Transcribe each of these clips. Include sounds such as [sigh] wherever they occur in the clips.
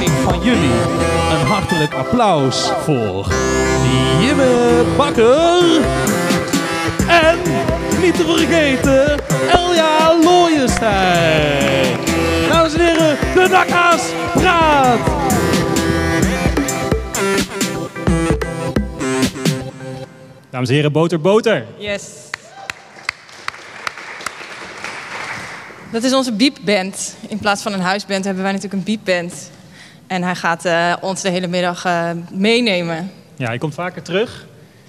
van jullie een hartelijk applaus voor Jimme Bakker. En niet te vergeten Elja Looijenstein. Dames en heren, de Dakhaas praat. Dames en heren, boter, boter. Yes. Dat is onze beepband. In plaats van een huisband hebben wij natuurlijk een beepband. En hij gaat eh, ons de hele middag eh, meenemen. Ja, hij komt vaker terug.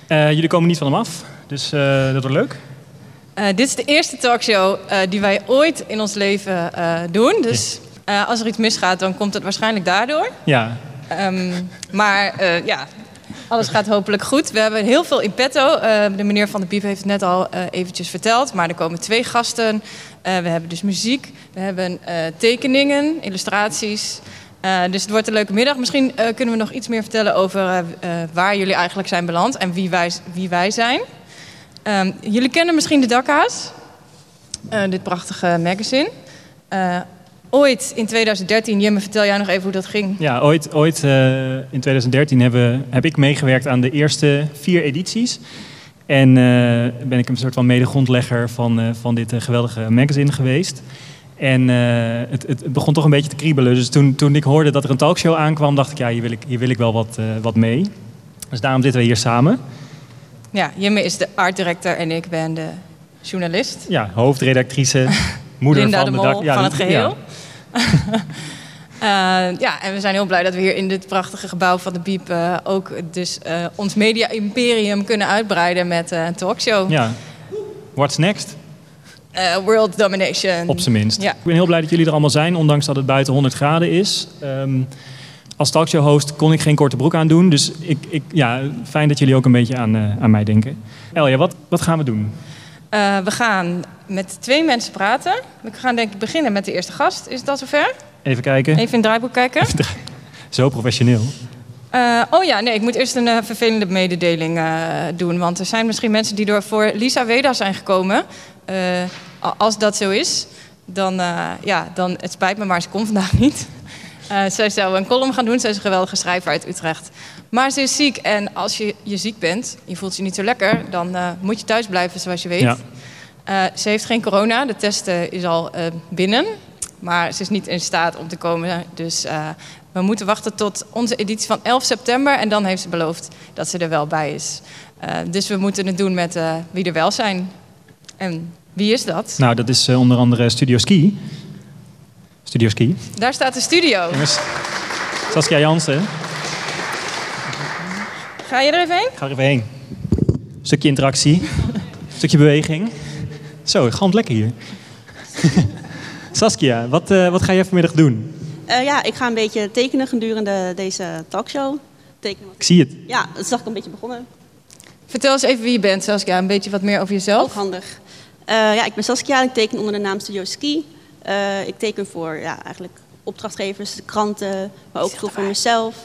Eh, jullie komen niet van hem af, dus dat wordt leuk. Dit is de eerste talkshow die wij ooit in ons leven doen. Dus als er iets misgaat, dan komt het waarschijnlijk daardoor. Ja, Ehm, maar ja, alles gaat hopelijk goed. We hebben heel veel in petto. De meneer Van de Piep heeft het net al eventjes verteld. Maar er komen twee gasten. We hebben dus muziek. We hebben tekeningen, illustraties. Eh, dus het wordt een leuke middag. Misschien eh, kunnen we nog iets meer vertellen over eh, waar jullie eigenlijk zijn beland en wie wij, wie wij zijn. Ehm, jullie kennen misschien de Dakhaas, Eh, dit prachtige magazine. Ooit in 2013, Jimme, vertel jij nog even hoe dat ging? ja ooit, ooit in 2013 hebben, heb ik meegewerkt aan de eerste vier edities. En ben ik een soort van mede-grondlegger van, van dit geweldige magazine geweest. En eh, het, het, begon toch een beetje te kriebelen. Dus toen, toen ik hoorde dat er een talkshow aankwam, dacht ik, ja, hier wil ik, hier wil ik wel wat, eh, wat mee. Dus daarom zitten we hier samen. Ja, Jimme is de art director en ik ben de journalist. Ja, hoofdredactrice, moeder Linda van de de, Mol ja, van het ja. geheel. [laughs] Eh, ja, en we zijn heel blij dat we hier in dit prachtige gebouw van de Biep ook dus ons media-imperium kunnen uitbreiden met een talkshow. Ja. What's next? Eh, world domination. Op zijn minst. Ja. Ik ben heel blij dat jullie er allemaal zijn, ondanks dat het buiten 100 graden is. Ehm, als talkshow-host kon ik geen korte broek aan doen. Dus ik, ik, ja, fijn dat jullie ook een beetje aan, eh, aan mij denken. Elja, wat, wat gaan we doen? Eh, we gaan met twee mensen praten. We gaan denk ik beginnen met de eerste gast. Is dat zover? Even kijken. Even in het draaiboek kijken. Zo professioneel. Oh ja, nee, ik moet eerst een vervelende mededeling doen. Want er zijn misschien mensen die door voor Lisa Weda zijn gekomen. Eh, als dat zo is, dan, eh, ja, dan het spijt me, maar ze komt vandaag niet. Eh, zij zou een column gaan doen. Zij is een geweldige schrijver uit Utrecht. Maar ze is ziek en als je, je ziek bent, je voelt je niet zo lekker, dan moet je thuis blijven, zoals je weet. Ja. Ze heeft geen corona, de test is al binnen. Maar ze is niet in staat om te komen. Dus we moeten wachten tot onze editie van 11 september. En dan heeft ze beloofd dat ze er wel bij is. Dus we moeten het doen met wie er wel zijn. En wie is dat? Nou, dat is eh, onder andere Studio Ski. Studio Ski. Daar staat de studio. Jongens, Saskia Jansen. Ga je er even heen? Ga er even heen. Stukje interactie. Stukje beweging. Zo, het gaat lekker hier. [laughs] Saskia, wat, eh, wat ga jij vanmiddag doen? Eh, ja, ik ga een beetje tekenen gedurende deze talkshow. Tekenen wat- Ik zie het. Ja, dat is ik een beetje begonnen. Vertel eens even wie je bent, Saskia. Een beetje wat meer over jezelf. Ook handig. Eh, ja, ik ben Saskia. Ik teken onder de naam Studio Ski. Eh, ik teken voor ja, eigenlijk opdrachtgevers, kranten, maar ook veel voor mezelf.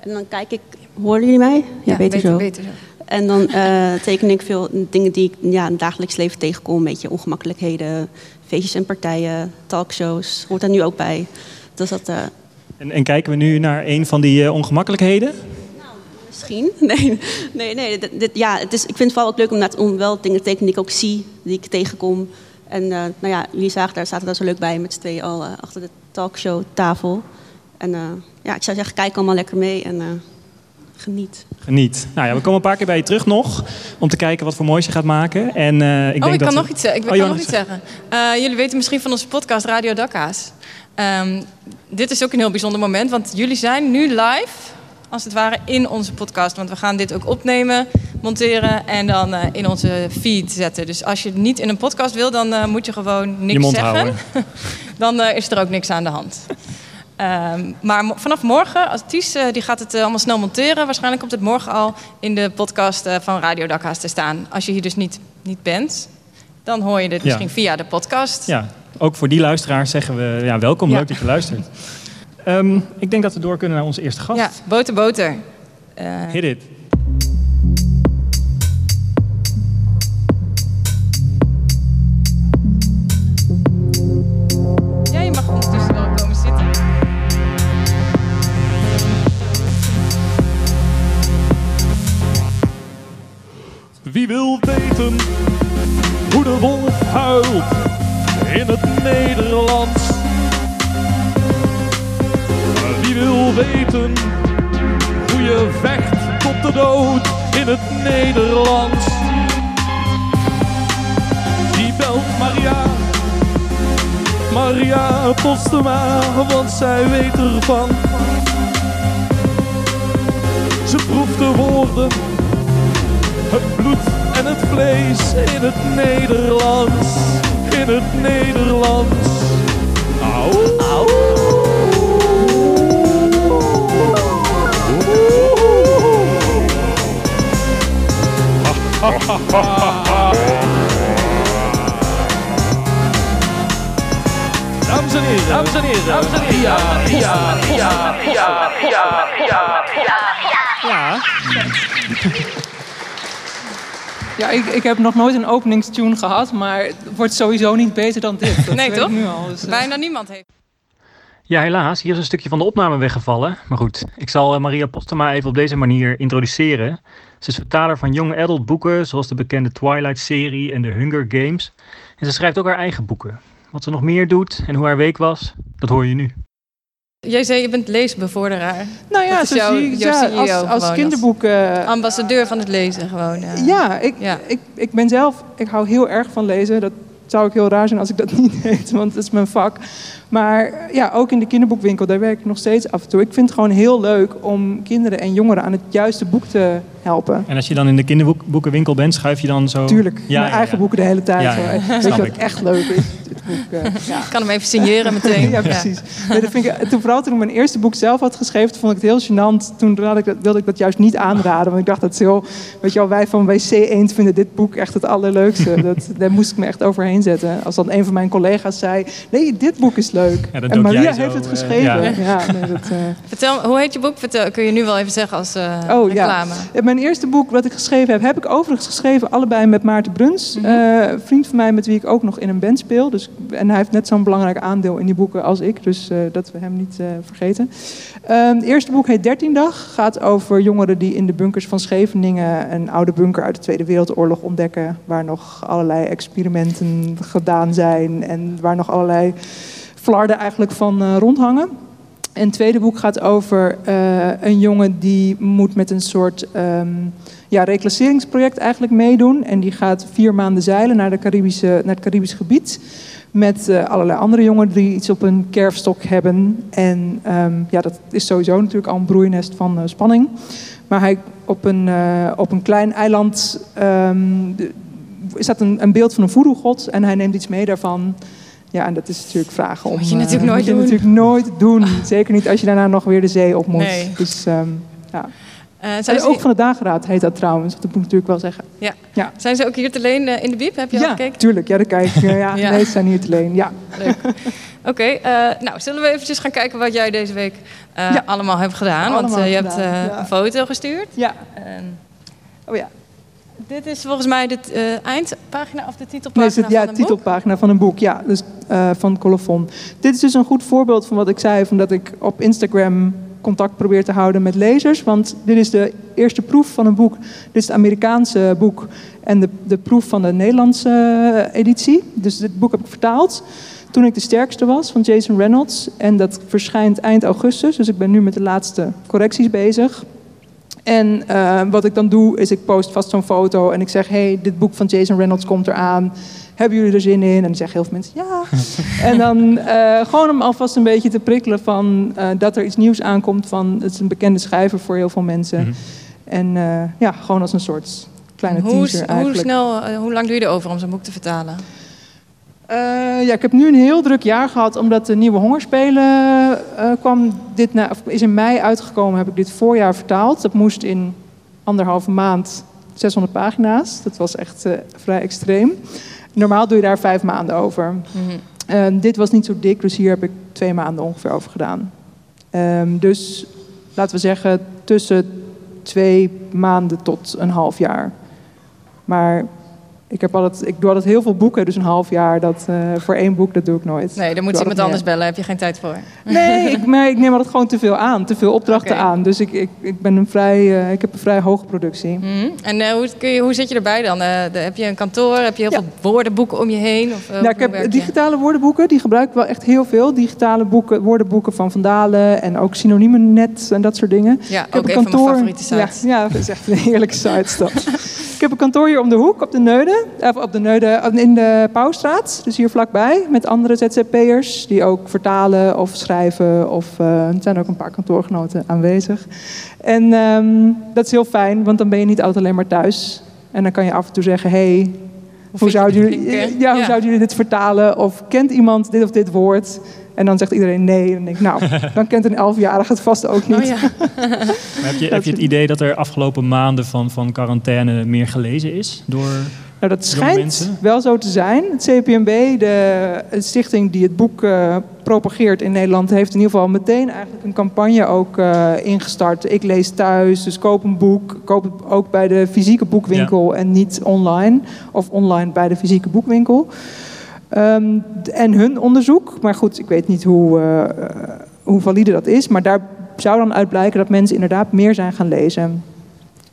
En dan kijk ik... Horen jullie mij? Ja, beter, zo. beter zo. En dan eh, [laughs] teken ik veel dingen die ik ja, in het dagelijks leven tegenkom. Een beetje ongemakkelijkheden, feestjes en partijen, talkshows. Hoort daar nu ook bij. Dus dat... eh, En, en kijken we nu naar een van die ongemakkelijkheden? Misschien. [laughs] Nee, nee, nee. Dit, dit- ja, het is, ik vind het vooral ook leuk om, om wel dingen te tekenen die ik ook zie, die ik tegenkom. En eh, nou ja, jullie zagen daar, zaten daar zo leuk bij met z'n tweeën al eh, achter de talkshow tafel. En eh, ja, ik zou zeggen, kijk allemaal lekker mee en eh, geniet. Geniet. Nou ja, we komen een paar keer bij je terug nog. Om te kijken wat voor moois je gaat maken. En, eh, ik oh, denk ik dat kan we- nog iets zeggen. Ik Oh, kan nog iets zeggen. Eh, jullie weten misschien van onze podcast Radio Dakka's. Ehm, dit is ook een heel bijzonder moment, want jullie zijn nu live, als het ware, in onze podcast. Want we gaan dit ook opnemen, monteren en dan eh, in onze feed zetten. Dus als je het niet in een podcast wil, dan eh, moet je gewoon niks Je mond zeggen. houden. [laughs] dan eh, is er ook niks aan de hand. Ehm, maar vanaf morgen, als Ties die gaat het allemaal snel monteren. Waarschijnlijk komt het morgen al in de podcast van Radio Dakhaas te staan. Als je hier dus niet, niet bent, dan hoor je dit Ja. misschien via de podcast. Ja, ook voor die luisteraars zeggen we ja, welkom, Ja. leuk dat je luistert. [laughs] Ehm, ik denk dat we door kunnen naar onze eerste gast. Ja, boter, boter. Eh, Hit it. ja, je mag ondertussen wel komen zitten. Wie wil weten hoe de wolf huilt in het Nederlands? Wil weten hoe je vecht tot de dood in het Nederlands? Die belt Maria, Maria Postema, want zij weet ervan. Ze proeft de woorden het bloed en het vlees in het Nederlands. In het Nederlands. Auw. Auw. Dames en heren, dames en heren, dames en heren. Ja, ja, ja, ja, ja, ja, Ja, Ja, ik, ik heb nog nooit een openingstune gehad, maar het wordt sowieso niet beter dan dit. Dat Nee, weet toch? ik nu al. Dus, eh, Bijna niemand heeft. Ja, helaas. Hier is een stukje van de opname weggevallen. Maar goed, ik zal eh, Maria Postema even op deze manier introduceren. Ze is vertaler van young adult boeken, zoals de bekende Twilight-serie en de Hunger Games. En ze schrijft ook haar eigen boeken. Wat ze nog meer doet en hoe haar week was, dat hoor je nu. Jij zei je bent leesbevorderaar. nou ja, zo jouw- zie ik jouw ja, CEO als, als kinderboek... Ambassadeur van het lezen gewoon. eh. ja, ik, Ja. Ik, ik ben zelf... Ik hou heel erg van lezen. Dat zou ik heel raar zijn als ik dat [laughs] niet deed, want dat is mijn vak. Maar eh, ja, ook in de kinderboekwinkel, daar werk ik nog steeds af en toe. Ik vind het gewoon heel leuk om kinderen en jongeren aan het juiste boek te helpen. En als je dan in de kinderboekenwinkel bent, schuif je dan zo... Tuurlijk, Ja, mijn ja, eigen ja. boeken de hele tijd. Ja, ja, Weet je wat ik. echt leuk is? Dit boek, eh, [laughs] ja. Ik kan hem even signeren meteen. Ja, precies. Nee, dat vind ik, toen, vooral toen ik mijn eerste boek zelf had geschreven, vond ik het heel gênant. Toen had ik dat, wilde ik dat juist niet aanraden. Want ik dacht, dat heel... Weet je wel, wij van WC Eend vinden dit boek echt het allerleukste. [laughs] Dat, daar moest ik me echt overheen zetten. Als dan een van mijn collega's zei, nee, dit boek is leuk. Ja, en Maria heeft het eh, geschreven. ja. ja. nee, dat, eh, Vertel, hoe heet je boek? Vertel, kun je nu wel even zeggen als eh, Oh, ja. reclame. Ja, Mijn eerste boek wat ik geschreven heb, heb ik overigens geschreven allebei met Maarten Bruns. Een vriend van mij met wie ik ook nog in een band speel. Dus, en hij heeft net zo'n belangrijk aandeel in die boeken als ik. Dus eh, dat we hem niet eh, vergeten. Ehm, het eerste boek heet 13 Dag. Gaat over jongeren die in de bunkers van Scheveningen... een oude bunker uit de Tweede Wereldoorlog ontdekken. Waar nog allerlei experimenten gedaan zijn. En waar nog allerlei flarden eigenlijk van eh, rondhangen. En het tweede boek gaat over eh, een jongen die moet met een soort ehm, ja, reclasseringsproject eigenlijk meedoen. En die gaat vier maanden zeilen naar, de Caribische, naar het Caribisch gebied. Met eh, allerlei andere jongeren die iets op een kerfstok hebben. En ehm, ja, dat is sowieso natuurlijk al een broeinest van spanning. Maar hij op een, op een klein eiland ehm, de- staat een, een beeld van een voodoo-god. En hij neemt iets mee daarvan. Ja, en dat is natuurlijk vragen om... Moet je eh, natuurlijk nooit moet je doen. natuurlijk nooit doen. [laughs] Zeker niet als je daarna nog weer de zee op moet. Nee. Dus, ehm, ja. Eh, zijn, ze, ook van de dageraad heet dat trouwens. Dat moet ik natuurlijk wel zeggen. zijn ze ook hier te leen eh, in de biep? Heb je al Ja, gekeken? tuurlijk. Ja, dat kijk ik. Ja, [laughs] ja. Ja. Nee, ze zijn hier te leen. Ja. [laughs] Oké, eh, nou zullen we eventjes gaan kijken wat jij deze week Ja. allemaal hebt gedaan. Want Allemaal eh, je hebt gedaan, ja. een foto gestuurd. ja. En Oh ja. Dit is volgens mij de eh, eindpagina of de Nee, titelpagina is het, ja, van een boek. titelpagina van een boek. Ja, dus eh, van Colofon. Dit is dus een goed voorbeeld van wat ik zei, van dat ik op Instagram contact probeer te houden met lezers. Want dit is de eerste proef van een boek. Dit is het Amerikaanse boek en de, de proef van de Nederlandse eh, editie. Dus dit boek heb ik vertaald. Toen ik de sterkste was van Jason Reynolds. En dat verschijnt eind augustus. Dus ik ben nu met de laatste correcties bezig. En eh, wat ik dan doe, is ik post vast zo'n foto en ik zeg: hey, dit boek van Jason Reynolds komt eraan. Hebben jullie er zin in? En dan zeggen heel veel mensen ja. [laughs] en dan uh, gewoon om alvast een beetje te prikkelen van uh, dat er iets nieuws aankomt. Van, het is een bekende schrijver voor heel veel mensen. Mm -hmm. En ja, gewoon als een soort kleine hoe, teaser eigenlijk. Hoe, snel, hoe lang doe je erover om zo'n boek te vertalen? Uh, ja, ik heb nu een heel druk jaar gehad omdat de nieuwe hongerspelen uh, kwam. Dit na, of is in mei uitgekomen, heb ik dit voorjaar vertaald. Dat moest in anderhalve maand 600 pagina's. Dat was echt uh, vrij extreem. Normaal doe je daar vijf maanden over. Mm -hmm. dit was niet zo dik, dus hier heb ik twee maanden ongeveer over gedaan. Um, dus laten we zeggen tussen twee maanden tot een half jaar. Maar ik, heb altijd, ik doe altijd heel veel boeken, dus een half jaar. Dat, uh, voor één boek, dat doe ik nooit. Nee, dan moet iemand anders bellen. heb je geen tijd voor. Nee, [laughs] ik, maar ik neem altijd gewoon te veel aan. Te veel opdrachten okay. aan. Dus ik, ik, ik, ben een vrij, uh, ik heb een vrij hoge productie. Mm -hmm. En uh, hoe, kun je, hoe zit je erbij dan? De, heb je een kantoor? Heb je heel ja. veel woordenboeken om je heen? Of, nou, ik heb digitale woordenboeken. Die gebruik ik wel echt heel veel. Digitale boeken, woordenboeken van Vandalen. En ook synoniemen net en dat soort dingen. Ja, ik ook een, een kantoor. van mijn favoriete sites. Ja, ja, dat is echt een heerlijke site. [laughs] ik heb een kantoor hier om de hoek, op de Neude. Op de Neude, in de Pauwstraat, dus hier vlakbij, met andere ZZP'ers die ook vertalen of schrijven. Of, uh, er zijn ook een paar kantoorgenoten aanwezig. En um, dat is heel fijn, want dan ben je niet altijd alleen maar thuis. En dan kan je af en toe zeggen, hey, hoe, hoe, zouden jullie, ja, hoe ja. zouden jullie dit vertalen? Of kent iemand dit of dit woord? En dan zegt iedereen nee. En dan denk ik, nou, [laughs] dan kent een elfjarige het vast ook niet. Oh, ja. [laughs] heb, je, [laughs] heb je het idee dat er afgelopen maanden van, van quarantaine meer gelezen is door nou, dat schijnt wel zo te zijn. Het CPMB, de stichting die het boek uh, propageert in Nederland, heeft in ieder geval meteen eigenlijk een campagne ook uh, ingestart. Ik lees thuis, dus koop een boek. Koop het ook bij de fysieke boekwinkel ja. en niet online. Of online bij de fysieke boekwinkel. Um, en hun onderzoek, maar goed, ik weet niet hoe, uh, hoe valide dat is. Maar daar zou dan uit blijken dat mensen inderdaad meer zijn gaan lezen.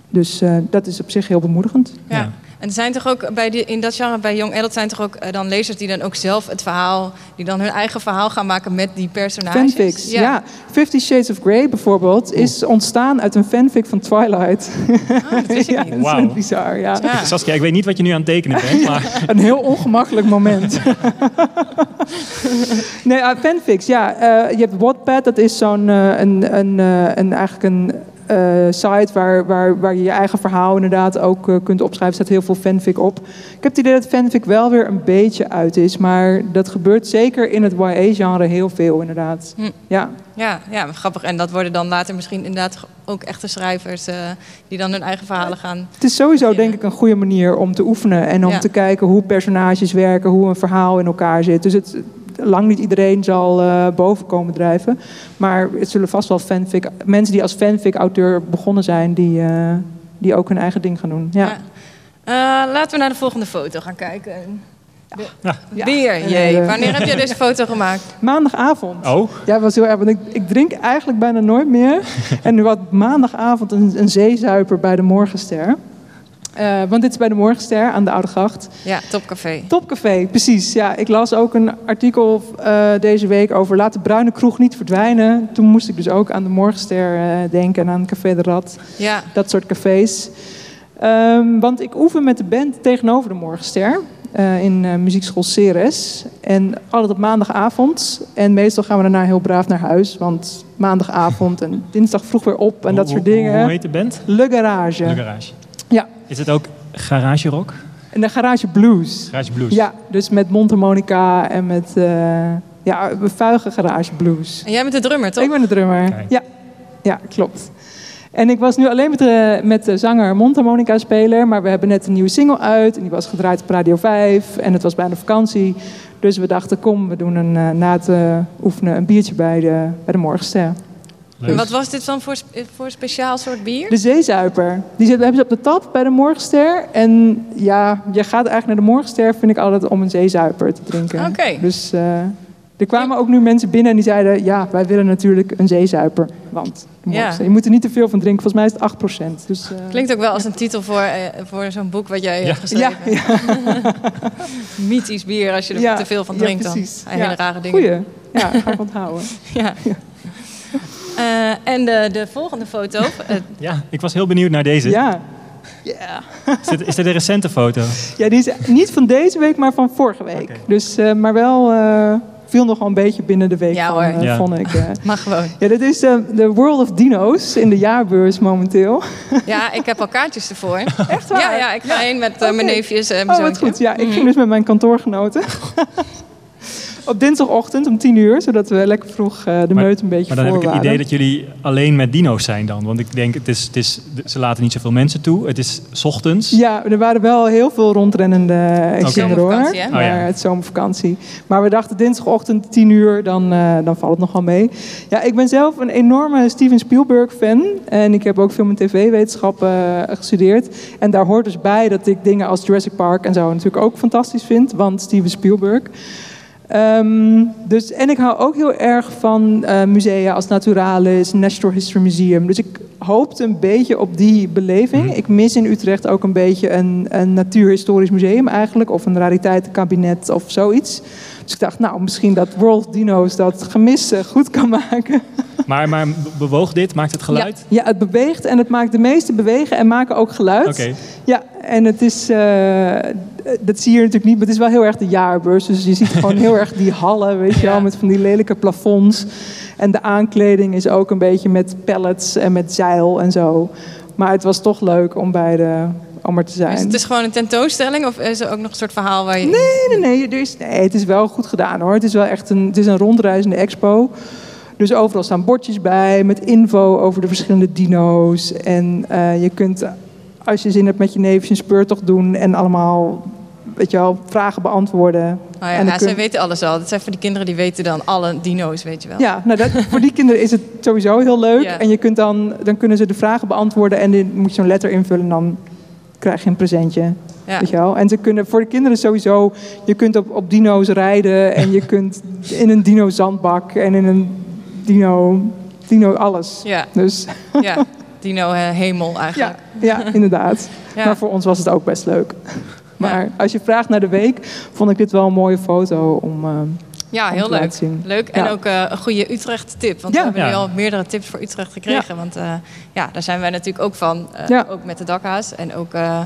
Dus dat is op zich heel bemoedigend. ja. En er zijn toch ook bij die, in dat genre, bij Young Adult, zijn toch ook uh, dan lezers die dan ook zelf het verhaal, die dan hun eigen verhaal gaan maken met die personages? Fanfics, ja. ja. Fifty Shades of Grey bijvoorbeeld is ontstaan uit een fanfic van Twilight. Oh, dat wist ik ja, niet. dat is [laughs] Wauw. bizar, ja. Ja. Saskia, ik weet niet wat je nu aan het tekenen bent, maar... [laughs] Een heel ongemakkelijk moment. [laughs] nee, uh, fanfics, ja. Uh, je hebt Wattpad, dat is zo'n, uh, een, een, uh, een, eigenlijk een site waar, waar, waar je je eigen verhaal inderdaad ook uh, kunt opschrijven. Er staat heel veel fanfic op. Ik heb het idee dat fanfic wel weer een beetje uit is. Maar dat gebeurt zeker in het YA-genre heel veel inderdaad. Hm. Ja. Ja, ja, grappig. En dat worden dan later misschien inderdaad ook echte schrijvers... Uh, die dan hun eigen verhalen gaan... Het is sowieso denk ik een goede manier om te oefenen. En om Ja. te kijken hoe personages werken, hoe een verhaal in elkaar zit. Dus het, lang niet iedereen zal eh, boven komen drijven. Maar het zullen vast wel fanfic... Mensen die als fanfic-auteur begonnen zijn... Die, eh, die ook hun eigen ding gaan doen. Ja. Ja. Eh, laten we naar de volgende foto gaan kijken. Ja. Ja. Jee. Wanneer heb jij deze [laughs] foto gemaakt? Maandagavond. Oh, Ja, was heel erg. Want ik, ik drink eigenlijk bijna nooit meer. [laughs] en nu had maandagavond een, een zeezuiper bij de Morgenster. Eh, want dit is bij de Morgenster aan de Oude Gracht. Ja, Topcafé. Topcafé, precies. Ja, ik las ook een artikel eh, deze week over laat de bruine kroeg niet verdwijnen. Toen moest ik dus ook aan de Morgenster eh, denken en aan Café de Rad. Ja, Dat soort cafés. Ehm, want ik oefen met de band tegenover de Morgenster. eh, in eh, muziekschool Ceres. En altijd op maandagavond. En meestal gaan we daarna heel braaf naar huis. Want maandagavond en dinsdag vroeg weer op en dat soort dingen. Hoe heet de band? Le Garage. De Garage. Ja. Is het ook Garage Rock? En de Garage Blues. Garage Blues? Ja, dus met mondharmonica en met eh ja, vuige garage blues. en jij bent de drummer, toch? Ik ben de drummer. Ja. ja, klopt. En ik was nu alleen met de, met de zanger mondharmonica speler, maar we hebben net een nieuwe single uit en die was gedraaid op Radio 5 en het was bijna vakantie. Dus we dachten, kom, we doen een, eh, na het eh, oefenen een biertje bij de, bij de Morgenster. En wat was dit dan voor, spe- voor speciaal soort bier? De zeezuiper. Die zit- hebben ze op de tap bij de Morgenster. En ja, je gaat eigenlijk naar de Morgenster, vind ik altijd, om een zeezuiper te drinken. Oké. Dus eh, er kwamen ook nu mensen binnen en die zeiden... ja, wij willen natuurlijk een zeezuiper. Want Ja. Je moet er niet te veel van drinken. Volgens mij is het 8%. Dus, eh, Klinkt ook wel als een titel voor, eh, voor zo'n boek wat jij hebt geschreven. ja, ja, [laughs] Mythisch bier, als je er te veel van drinkt dan. precies. Hele rare dingen. goeie. Ja, ga ik onthouden. [laughs] Ja. Eh, en de, de volgende foto. [laughs] eh, Ja, ik was heel benieuwd naar deze. Ja. Is, dit, is dit een recente foto? ja, die is niet van deze week, maar van vorige week. Dus, eh, maar wel eh, viel nog wel een beetje binnen de week Ja, van, hoor. eh, Ja. vond ik. [laughs] maar gewoon. Ja, dit is eh, de World of Dino's in de jaarbeurs momenteel. Ja, ik heb al kaartjes ervoor. Echt waar? Ja, ja ik ga heen met mijn neefjes en Oh, mijn wat goed. Ja, ik Mhm. ging dus met mijn kantoorgenoten. [laughs] Op dinsdagochtend om 10 uur, zodat we lekker vroeg eh, de Maar- meut een beetje Maar dan heb ik het idee dat jullie alleen met dino's zijn dan. Want ik denk, het is, het is, ze laten niet zoveel mensen toe. Het is 's ochtends. Ja, er waren wel heel veel rondrennende kinderen hoor. Zomervakantie, hè? Maar Oh, ja. het is zomervakantie. Maar we dachten dinsdagochtend 10 uur, dan, eh, dan valt het nogal mee. Ja, ik ben zelf een enorme Steven Spielberg fan. En ik heb ook film- en tv-wetenschappen eh, gestudeerd. En daar hoort dus bij dat ik dingen als Jurassic Park en zo natuurlijk ook fantastisch vind. Want Steven Spielberg. Ehm, dus, en ik hou ook heel erg van eh, musea als Naturalis, Natural History Museum. Dus ik hoopte een beetje op die beleving. Mhm. Ik mis in Utrecht ook een beetje een, een natuurhistorisch museum eigenlijk. Of een rariteitenkabinet of zoiets. Dus ik dacht, nou, misschien dat World Dino's dat gemis goed kan maken. Maar, maar bewoog dit? Maakt het geluid? Ja, het beweegt en het maakt de meeste bewegen en maken ook geluid. Oké. Ja, en het is, eh, dat zie je natuurlijk niet, maar het is wel heel erg de jaarbeurs. Dus je ziet gewoon heel erg die hallen, weet je Ja. wel, met van die lelijke plafonds. En de aankleding is ook een beetje met pallets en met zeil en zo. Maar het was toch leuk om bij de om er te zijn. Dus het is gewoon een tentoonstelling of is er ook nog een soort verhaal waar je... Nee, nee, nee, er is, nee, het is wel goed gedaan hoor. Het is wel echt een, het is een rondreizende expo. Dus overal staan bordjes bij met info over de verschillende dino's. En eh, je kunt, als je zin hebt met je neefjes, een speurtocht doen en allemaal, weet je wel, vragen beantwoorden. Oh ja, En dan ja, kun- zij weten alles al. Dat zijn voor die kinderen die weten dan alle dino's, weet je wel. Ja, nou dat, voor die kinderen is het sowieso heel leuk. Ja. En je kunt dan, dan kunnen ze de vragen beantwoorden en dan moet je zo'n letter invullen en dan krijg je een presentje. Ja. Weet je wel? En ze kunnen voor de kinderen sowieso, je kunt op, op dino's rijden en je [laughs] kunt in een dino zandbak en in een dino, dino alles. Ja, Dus [laughs] ja. Dino eh, hemel eigenlijk. ja, [laughs] inderdaad. Ja. Maar voor ons was het ook best leuk. Maar als je vraagt naar de week, vond ik dit wel een mooie foto om, eh, Ja, heel leuk. Leuk. En Ja. ook eh, een goede Utrecht-tip. Want Ja. we hebben nu al meerdere tips voor Utrecht gekregen. Want eh, ja, daar zijn wij natuurlijk ook van. eh, Ja. Ook met de dakhaas. En ook eh,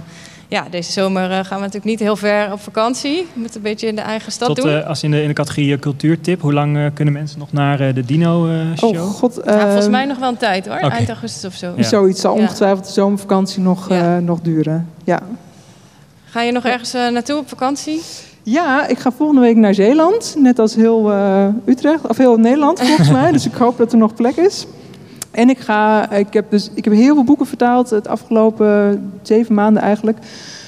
ja, deze zomer eh, gaan we natuurlijk niet heel ver op vakantie. We moeten een beetje in de eigen stad Tot, doen. eh, als in de, in de categorie cultuurtip, hoe lang kunnen mensen nog naar eh, de Dino-show? Oh god, ja, volgens eh, mij nog wel een tijd hoor. Eind augustus of zo. Ja. zoiets zal Ja. ongetwijfeld de zomervakantie nog, Ja. eh, nog duren. Ja. Ga je nog ergens eh, naartoe op vakantie? Ja, ik ga volgende week naar Zeeland. Net als heel eh, Utrecht, of heel Nederland volgens [laughs] mij. Dus ik hoop dat er nog plek is. En ik ga, ik heb, dus, ik heb heel veel boeken vertaald het afgelopen zeven maanden eigenlijk.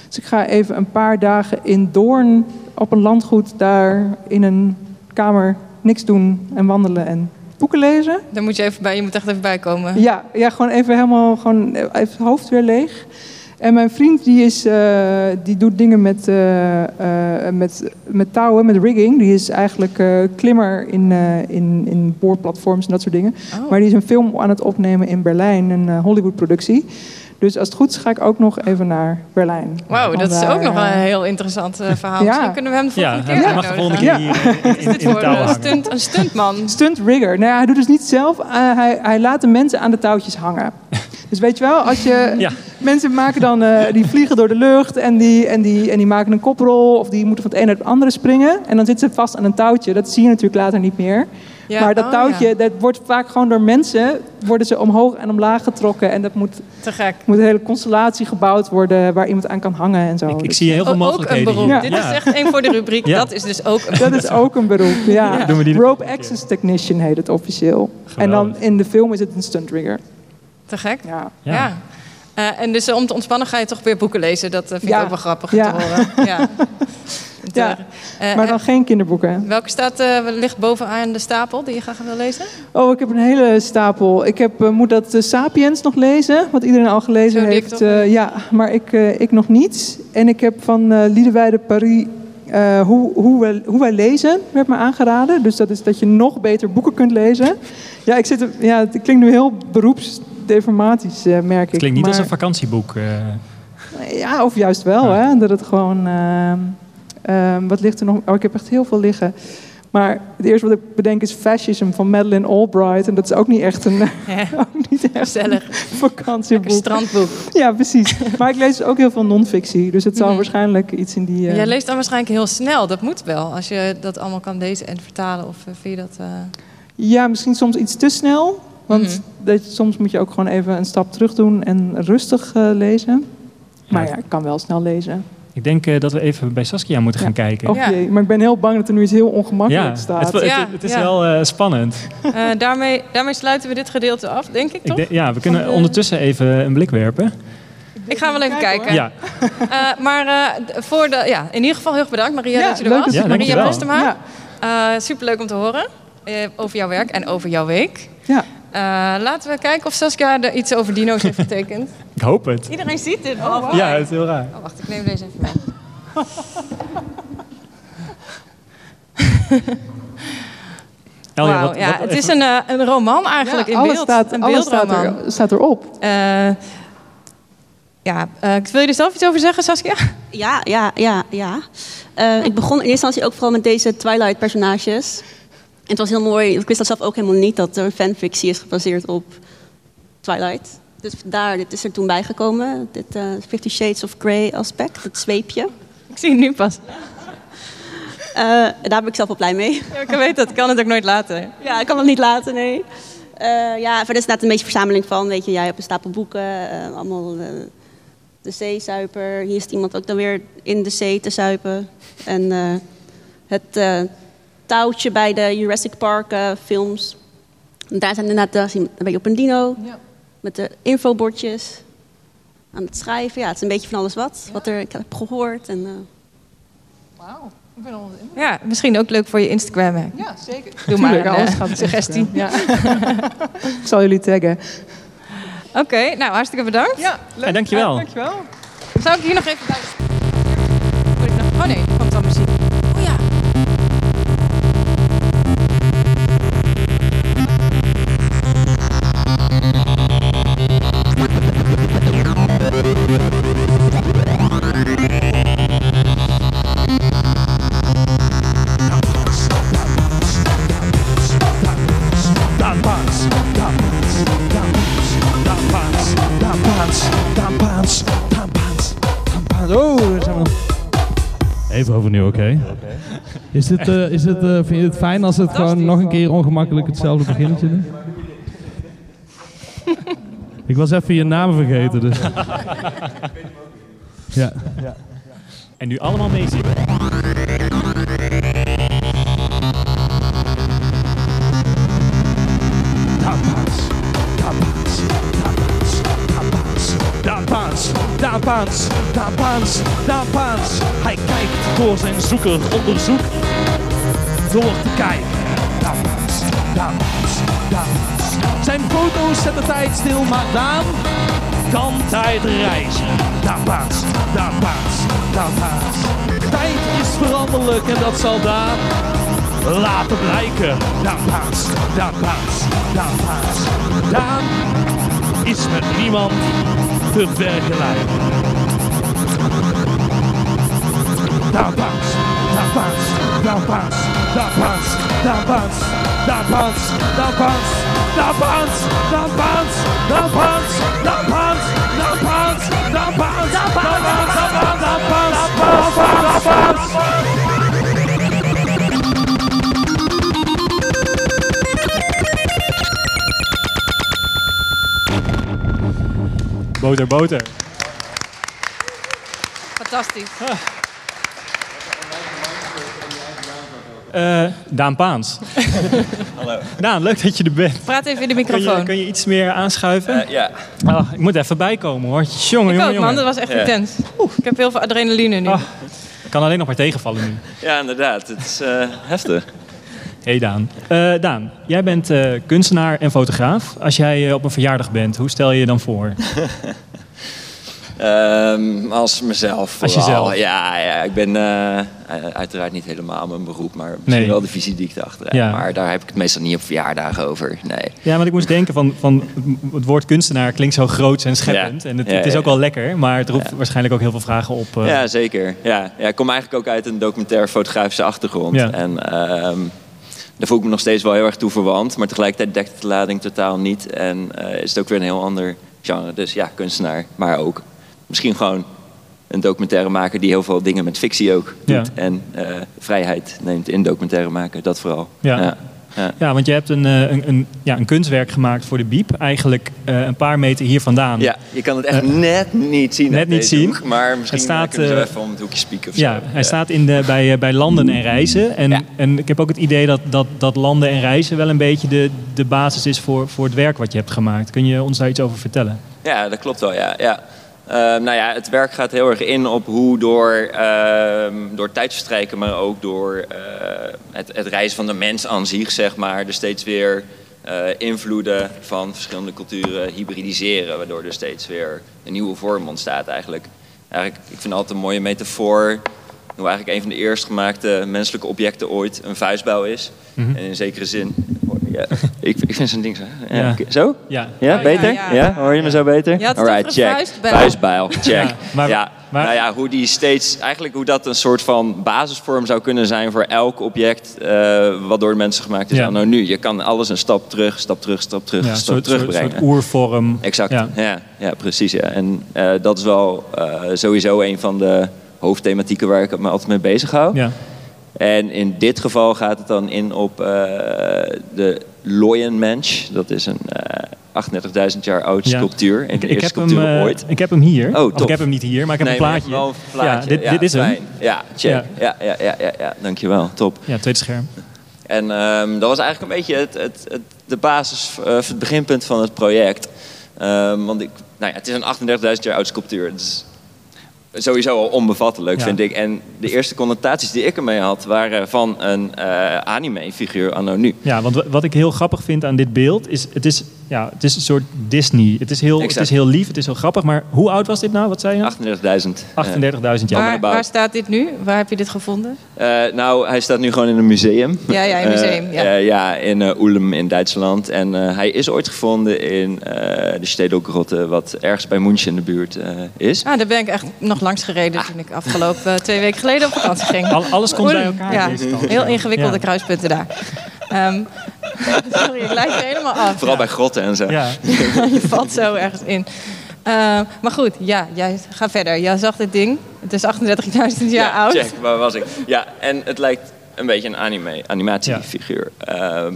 Dus ik ga even een paar dagen in Doorn op een landgoed daar in een kamer niks doen en wandelen en boeken lezen. Daar moet je even bij. Je moet echt even bij komen. Ja, ja gewoon even helemaal gewoon even het hoofd weer leeg. En mijn vriend die, is, eh, die doet dingen met, eh, eh, met, met touwen, met rigging. Die is eigenlijk eh, klimmer in, eh, in, in boorplatforms en dat soort dingen. Oh. Maar die is een film aan het opnemen in Berlijn, een eh, Hollywood-productie. Dus als het goed is ga ik ook nog even naar Berlijn. Wauw, dat is ook nog een heel interessant verhaal. [laughs] Ja. Misschien kunnen we hem de ja, volgende hij keer mag de volgende keer hier in, in, Dit in de voor touw een, hangen. stunt, een stuntman. Stunt rigger. Nou ja, hij doet dus niet zelf. eh, hij, hij laat de mensen aan de touwtjes hangen. [laughs] Dus weet je wel, als je... [laughs] Ja. Mensen maken dan, eh, die vliegen door de lucht en die, en, die, en die maken een koprol. Of die moeten van het een naar het andere springen. En dan zitten ze vast aan een touwtje. Dat zie je natuurlijk later niet meer. Ja, maar dat oh touwtje, ja. dat wordt vaak gewoon door mensen... worden ze omhoog en omlaag getrokken. En dat moet, Te gek. moet een hele constellatie gebouwd worden... waar iemand aan kan hangen en zo. Ik, ik Dus zie heel veel Ook, ook een mogelijkheden beroep. Dit Ja. is echt één voor de rubriek. [laughs] Ja. Dat is dus ook een dat is ook een beroep, ja. Ja. Doen we die de Rope access technician heet het officieel. En dan in de film is het een stunt rigger. Te gek. Ja. Ja. Ja. Eh, en dus eh, om te ontspannen ga je toch weer boeken lezen. Dat eh, vind ik Ja. ook wel grappig te horen. [laughs] Ja. Ja. Maar dan geen kinderboeken. welke staat, eh, ligt bovenaan de stapel die je graag wil lezen? Oh, ik heb een hele stapel. Ik heb, eh, moet dat Sapiens nog lezen, wat iedereen al gelezen Zo heeft. Eh, ja, maar ik, eh, ik nog niet. En ik heb van eh Liedewijde Paris eh, hoe, hoe, wij, hoe wij lezen, werd me aangeraden. Dus dat is dat je nog beter boeken kunt lezen. Ja, ik zit, ja het klinkt nu heel beroepsdeformatisch, eh, merk ik. Het klinkt niet als een vakantieboek. eh. Ja, of juist wel, Ja. hè. Dat het gewoon... ehm, ehm, wat ligt er nog? Oh, ik heb echt heel veel liggen. Maar het eerste wat ik bedenk is Fascism van Madeleine Albright. En dat is ook niet echt een, [laughs] Ja, [laughs] ook niet echt gezellig. een vakantieboek. strandboek. Ja, precies. Maar ik lees ook heel veel non-fictie. Dus het zal Mhm. waarschijnlijk iets in die... eh, Jij leest dan waarschijnlijk heel snel. Dat moet wel. Als je dat allemaal kan lezen en vertalen. Of eh, vind je dat... eh, Ja, misschien soms iets te snel. Want Mhm. dat, soms moet je ook gewoon even een stap terug doen en rustig eh, lezen. Maar Ja. ja, ik kan wel snel lezen. Ik denk eh, dat we even bij Saskia moeten gaan kijken. Ja. jee, maar ik ben heel bang dat er nu iets heel ongemakkelijk ja, staat. het, het- Ja, het is ja. wel eh, spannend. eh, daarmee, daarmee sluiten we dit gedeelte af, denk ik Ik toch? ja, we kunnen ondertussen even een blik werpen. Ik ga wel even kijken. Ja, Eh, maar eh, voor de, ja, in ieder geval heel erg bedankt Maria Ja, dat je er leuk was. er Maria. Ja, Eh, superleuk om te horen over jouw werk en over jouw week. ja. Eh, laten we kijken of Saskia er iets over dino's heeft getekend. [laughs] ik hoop het. Iedereen ziet dit. Oh, Ja, het is heel raar. Oh, wacht, ik neem deze even mee. [laughs] Elja, Wauw, wat- ja, wat- het is een, eh, een roman eigenlijk Ja, in alles beeld. staat, een alles staat, er, staat erop. Eh, ja, eh, wil je er zelf iets over zeggen, Saskia? Ja, ja, ja, ja. Eh, ik begon in eerste instantie ook vooral met deze Twilight-personages. En het was heel mooi. Ik wist dat zelf ook helemaal niet dat er een fanfictie is gebaseerd op Twilight. Dus daar, dit is er toen bijgekomen. Dit eh, Fifty Shades of Grey aspect, het zweepje. Ik zie het nu pas. Eh, daar ben ik zelf wel blij mee. Ja, ik weet dat, ik kan het ook nooit laten. Ja, ik kan het niet laten, nee. Eh, ja, verder is het inderdaad een beetje verzameling van, weet je, jij hebt een stapel boeken, allemaal de zeezuiper. Hier is iemand ook dan weer in de zee te zuipen. En het touwtje bij de Jurassic Park eh, films. En daar zijn inderdaad, daar zie je een op een dino, Ja. met de infobordjes. Aan het schrijven, ja, het is een beetje van alles wat, wat er, ik heb gehoord. En, eh, Wauw, ik ben. Ja, misschien ook leuk voor je Instagram. hè. Ja, zeker. Doe maar Tuurlijk, een alles eh, gaat op suggestie. Ja. [laughs] ik zal jullie taggen. Oké, nou hartstikke bedankt. Ja, Ja, dankjewel. Ja, dankjewel. Zou ik hier nog even bij... Nog- Oh nee, overnieuw, oké? Is dit, eh, is het, eh, vind je het fijn als het gewoon nog een keer ongemakkelijk hetzelfde beginnetje doen? [laughs] Ik was even je naam vergeten, dus... Ja. En nu allemaal meezingen. Dapaans, Dapaans, Dapaans. Hij kijkt voor zijn zoeker onderzoek door te kijken. Dapaans, Dapaans, Dapaans. Zijn foto's zetten tijd stil, maar Daan kan tijd reizen. Dapaans, Dapaans, Paans. Tijd is veranderlijk en dat zal Daan laten blijken. Dapaans, Dapaans, Dapaans. Daan is met niemand te vergelijken. Daan Paans, Daan Paans, Daan Paans, Daan Paans, Daan Paans, Daan Paans, Daan Paans, Daan Paans, Daan Paans, Daan Paans, Daan Paans, Daan Paans, Daan Paans, Daan Paans, Daan Paans, Daan Paans, Daan Paans, Daan Paans, Boter, boter. Fantastisch. Eh, Daan Paans. [laughs] Hallo. Daan, leuk dat je er bent. Praat even in de Kun microfoon. je, kun je iets meer aanschuiven? Eh, ja, Ah, ik moet even bijkomen hoor. Jongen, ik jongen, ook, man. Dat was echt Ja. intens. Oeh, ik heb heel veel adrenaline nu. Ah. Ik kan alleen nog maar tegenvallen nu. ja, inderdaad. Het is eh, heftig. Hey Daan. Eh, Daan, jij bent eh, kunstenaar en fotograaf. Als jij eh, op een verjaardag bent, hoe stel je je dan voor? [laughs] Ehm, als mezelf. Als vooral. jezelf. Ja, ja, ik ben uiteraard niet helemaal mijn beroep, maar misschien Nee. wel de visie die ik erachter heb. Ja. Maar daar heb ik het meestal niet op verjaardagen over. Nee. Ja, want ik moest denken van, van het woord kunstenaar klinkt zo groot en scheppend. Ja. En het, Ja, het is ook wel lekker, maar het roept waarschijnlijk ook heel veel vragen op. Ja, zeker. Ja. Ja, ik kom eigenlijk ook uit een documentaire fotografische achtergrond. Ja. En ehm, daar voel ik me nog steeds wel heel erg toe verwant. Maar tegelijkertijd dekt het de lading totaal niet. En eh, is het ook weer een heel ander genre. Dus ja, kunstenaar. Maar ook misschien gewoon een documentaire maken die heel veel dingen met fictie ook doet. Ja. En eh, vrijheid neemt in documentaire maken. Dat vooral. Ja. ja. Ja. Ja, want je hebt een, eh, een, een, ja, een kunstwerk gemaakt voor de Biep. Eigenlijk eh, een paar meter hier vandaan. Ja, je kan het echt Eh, net niet zien. net niet zien. hoek, maar misschien Het staat, kunnen we even om het hoekje spieken of Ja, zo. hij staat in de, bij, bij landen en reizen. En, en ik heb ook het idee dat, dat, dat landen en reizen wel een beetje de, de basis is voor, voor het werk wat je hebt gemaakt. Kun je ons daar iets over vertellen? Ja, dat klopt wel, ja. ja. Eh, nou ja, het werk gaat heel erg in op hoe door, ehm, door tijdverstrijken, maar ook door eh, het, het reizen van de mens aan zich, zeg maar, dus steeds weer eh, invloeden van verschillende culturen hybridiseren, waardoor er steeds weer een nieuwe vorm ontstaat eigenlijk. eigenlijk ik vind altijd een mooie metafoor hoe eigenlijk een van de eerst gemaakte menselijke objecten ooit een vuistbouw is. En in zekere zin, ja, ik, ik vind zo'n ding zo. Ja, Ja. Zo? Ja. Ja, ja, beter? ja. Ja, hoor je me zo beter? Het Alright, een check. vuistbijl. Vuistbijl, check. Ja, Ja, maar- ja. maar- nou ja, hoe die steeds, eigenlijk hoe dat een soort van basisvorm zou kunnen zijn voor elk object eh, wat door mensen gemaakt is. Ja. Nou nu, je kan alles een stap terug, stap terug, stap terug, Ja, een stap soort, soort, terugbrengen. soort oervorm. Exact, Ja. ja. Ja, precies. Ja. En eh, dat is wel eh, sowieso een van de hoofdthematieken waar ik me altijd mee bezig hou. Ja. En in dit geval gaat het dan in op eh, de Loyenmensch. Dat is een eh 38.000 jaar oud Ja. sculptuur. En Ik, de ik, eerste heb hem, sculptuur eh, ooit. ik heb hem hier. Oh, Of ik heb hem niet hier, maar ik heb Nee, een plaatje. hebt wel een plaatje. Ja, dit, dit is hem. fijn. Ja, check. Ja. Ja. Ja, ja, ja, ja, dankjewel. Top. Ja, tweede scherm. En ehm, dat was eigenlijk een beetje het, het, het, de basis, eh, het beginpunt van het project. Ehm, want ik, nou ja, het is een 38.000 jaar oude sculptuur. Is sowieso al onbevattelijk, Ja. vind ik. En de eerste connotaties die ik ermee had, waren van een eh, anime-figuur anno nu. Ja, want wa- wat ik heel grappig vind aan dit beeld is, het is, ja, het is een soort Disney. Het is, heel, het is heel lief, het is heel grappig, maar hoe oud was dit nou? Wat zei je? 38.000. 38.000 jaar. Waar, waar staat dit nu? Waar heb je dit gevonden? Eh, nou, hij staat nu gewoon in een museum. Ja, ja, in een museum, Eh, ja. eh, ja, in Ulm in Duitsland. En eh, hij is ooit gevonden in eh, de Stedelgrotte, wat ergens bij München in de buurt eh, is. Ah, daar ben ik echt nog langs gereden toen ik afgelopen twee weken geleden op vakantie ging. Al- alles komt bij elkaar. Ja, in deze stand. heel ingewikkelde Ja. kruispunten daar. Ehm, [laughs] sorry, ik er helemaal af. Vooral bij grotten en zo. Ja. [laughs] je valt zo ergens in. Eh, maar goed, ja, jij, ga verder. Jij zag dit ding. Het is 38.000 jaar oud. Check, waar was ik? Ja, en het lijkt een beetje een anime, animatiefiguur. Ehm,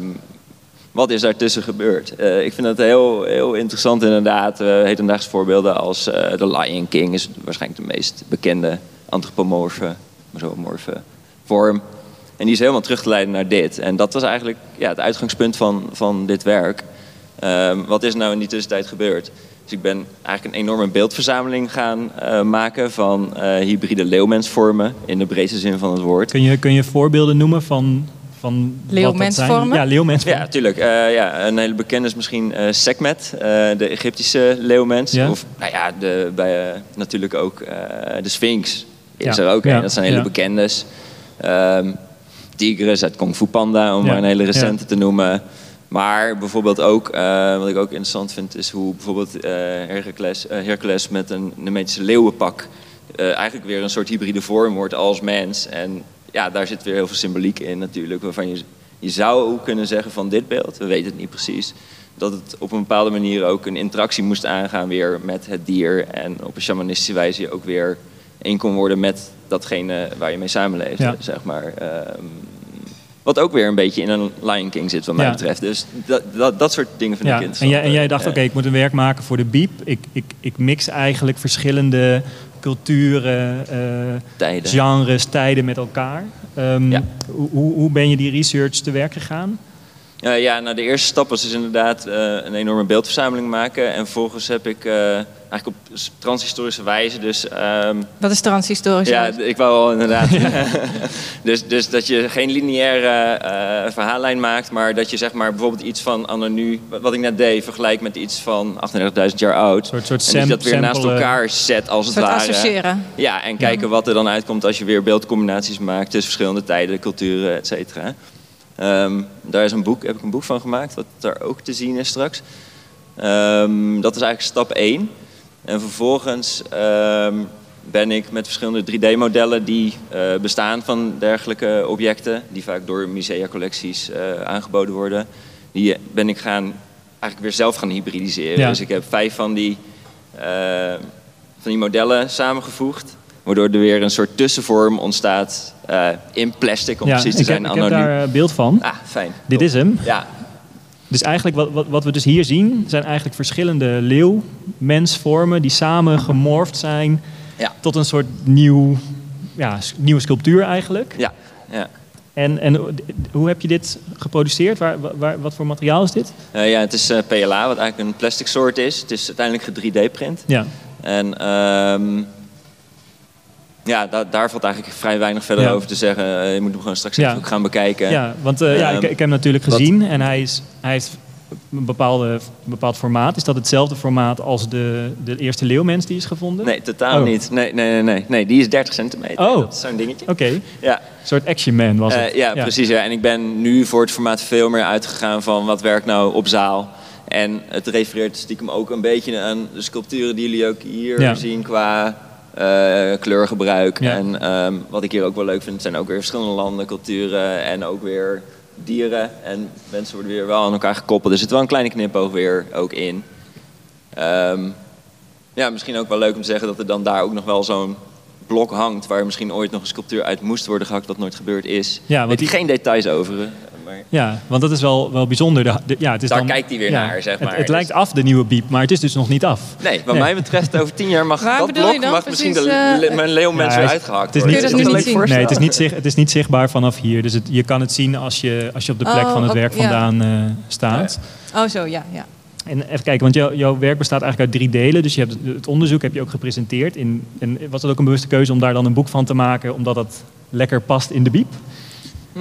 wat is daartussen gebeurd? Eh, ik vind het heel, heel interessant inderdaad. Uh, hedendaagse voorbeelden als eh The Lion King is waarschijnlijk de meest bekende antropomorfe, zoomorfe vorm. En die is helemaal terug te leiden naar dit. En dat was eigenlijk ja, het uitgangspunt van, van dit werk. Ehm, wat is nou in die tussentijd gebeurd? Dus ik ben eigenlijk een enorme beeldverzameling gaan uh, maken van uh, hybride leeuwmensvormen in de breedste zin van het woord. Kun je, kun je voorbeelden noemen van, van leeuwmensvormen? Ja, leeuwmensvormen. Ja, natuurlijk. Uh, ja, een hele bekende is misschien uh, Sekhmet, uh, de Egyptische leeuwmens. Ja. Of nou ja, de, bij, natuurlijk ook de Sphinx is ja. er ook ja. een. Dat zijn hele ja. bekendes. Um, Tigris uit Kung Fu Panda, om Ja. maar een hele recente te noemen. Maar bijvoorbeeld ook, uh, wat ik ook interessant vind, is hoe bijvoorbeeld uh, Hercules, uh, Hercules met een Nemetische leeuwenpak eigenlijk weer een soort hybride vorm wordt als mens. En ja, daar zit weer heel veel symboliek in natuurlijk, waarvan je, je zou kunnen zeggen van dit beeld, we weten het niet precies, dat het op een bepaalde manier ook een interactie moest aangaan weer met het dier en op een shamanistische wijze je ook weer één kon worden met datgene waar je mee samenleeft, Ja. zeg maar. Um, wat ook weer een beetje in een Lion King zit, wat mij Ja. betreft. Dus dat, dat, dat soort dingen vind ik Ja, interessant. en jij, en jij dacht, Ja. oké, ik moet een werk maken voor de biep. Ik, ik, ik mix eigenlijk verschillende culturen, eh, Tijden. genres, tijden met elkaar. Ehm, Ja. hoe hoe ben je die research te werk gegaan? Uh, ja, nou de eerste stap was dus inderdaad uh, een enorme beeldverzameling maken. En vervolgens heb ik uh, eigenlijk op transhistorische wijze dus... Um, Wat is transhistorisch? ja, ik wou wel inderdaad. [laughs] [laughs] dus, dus dat je geen lineaire uh, verhaallijn maakt, maar dat je zeg maar bijvoorbeeld iets van anno nu, wat ik net deed, vergelijkt met iets van 38.000 jaar oud. Een soort, soort en dat je dat weer naast elkaar zet als het soort ware. associëren. Ja, en kijken wat er dan uitkomt als je weer beeldcombinaties maakt tussen verschillende tijden, culturen, et cetera. Um, daar is een boek, heb ik een boek van gemaakt, wat daar ook te zien is straks. Um, dat is eigenlijk stap 1. En vervolgens um, ben ik met verschillende 3D-modellen die eh, bestaan van dergelijke objecten, die vaak door musea-collecties eh, aangeboden worden, die ben ik gaan, eigenlijk weer zelf gaan hybridiseren. Ja. Dus ik heb vijf van die, eh, van die modellen samengevoegd, waardoor er weer een soort tussenvorm ontstaat eh, in plastic, om ja, precies te ik zijn. heb, ik heb daar eh, beeld van. Ah, fijn. Dit Top. is hem. Ja, Dus eigenlijk wat, wat, wat we dus hier zien, zijn eigenlijk verschillende leeuw-mensvormen die samen gemorfd zijn Ja. tot een soort nieuw, ja, nieuwe sculptuur eigenlijk. ja, ja. En, en hoe heb je dit geproduceerd? Waar, waar, wat voor materiaal is dit? Eh, ja, het is PLA, wat eigenlijk een plastic soort is. Het is uiteindelijk 3D-print. Ja, En ehm, ja, da- daar valt eigenlijk vrij weinig verder Ja. over te zeggen. Eh, je moet hem gewoon straks Ja. even ook gaan bekijken. ja want eh, ja, Ehm, ik, ik heb hem natuurlijk wat- gezien en hij, is, hij heeft een, bepaalde, een bepaald formaat. Is dat hetzelfde formaat als de, de eerste leeuwmens die is gevonden? Nee, totaal Oh. niet. Nee, nee, nee, nee, nee. Die is 30 centimeter. Oh. Dat is zo'n dingetje. Oké, een Ja, soort Action Man was het. Eh, ja, precies. Ja. En ik ben nu voor het formaat veel meer uitgegaan van wat werkt nou op zaal. En het refereert stiekem ook een beetje aan de sculpturen die jullie ook hier Ja. zien qua eh, kleurgebruik. Ja. En ehm, wat ik hier ook wel leuk vind, zijn ook weer verschillende landen, culturen en ook weer dieren. En mensen worden weer wel aan elkaar gekoppeld. Er zit wel een kleine knipoog weer ook in. Ehm, ja, misschien ook wel leuk om te zeggen dat er dan daar ook nog wel zo'n blok hangt... waar misschien ooit nog een sculptuur uit moest worden gehakt... wat nooit gebeurd is. Ja, want die- geen details over. Maar Ja, want dat is wel, wel bijzonder. De, de- ja, het is Daar dan, kijkt hij weer ja, naar, zeg het- maar. Het, Dus- lijkt af, de nieuwe biep, maar het is dus nog niet af. nee, wat Nee. mij betreft over tien jaar mag Waar dat blok dan mag misschien de, eh, le- mijn leeuwmens Ja, weer uitgehakt Het is worden. niet, Kun je dat Is nu een niet leuk zien? Nee, het is, niet, zicht- het is niet zichtbaar vanaf hier. Dus het, je kan het zien als je, als je op de plek Oh, van het werk vandaan eh, staat. Oh, zo, ja. ja. En even kijken, want jouw, jouw werk bestaat eigenlijk uit drie delen. Dus je hebt het, onderzoek heb je ook gepresenteerd. In, en was het ook een bewuste keuze om daar dan een boek van te maken, omdat dat lekker past in de biep?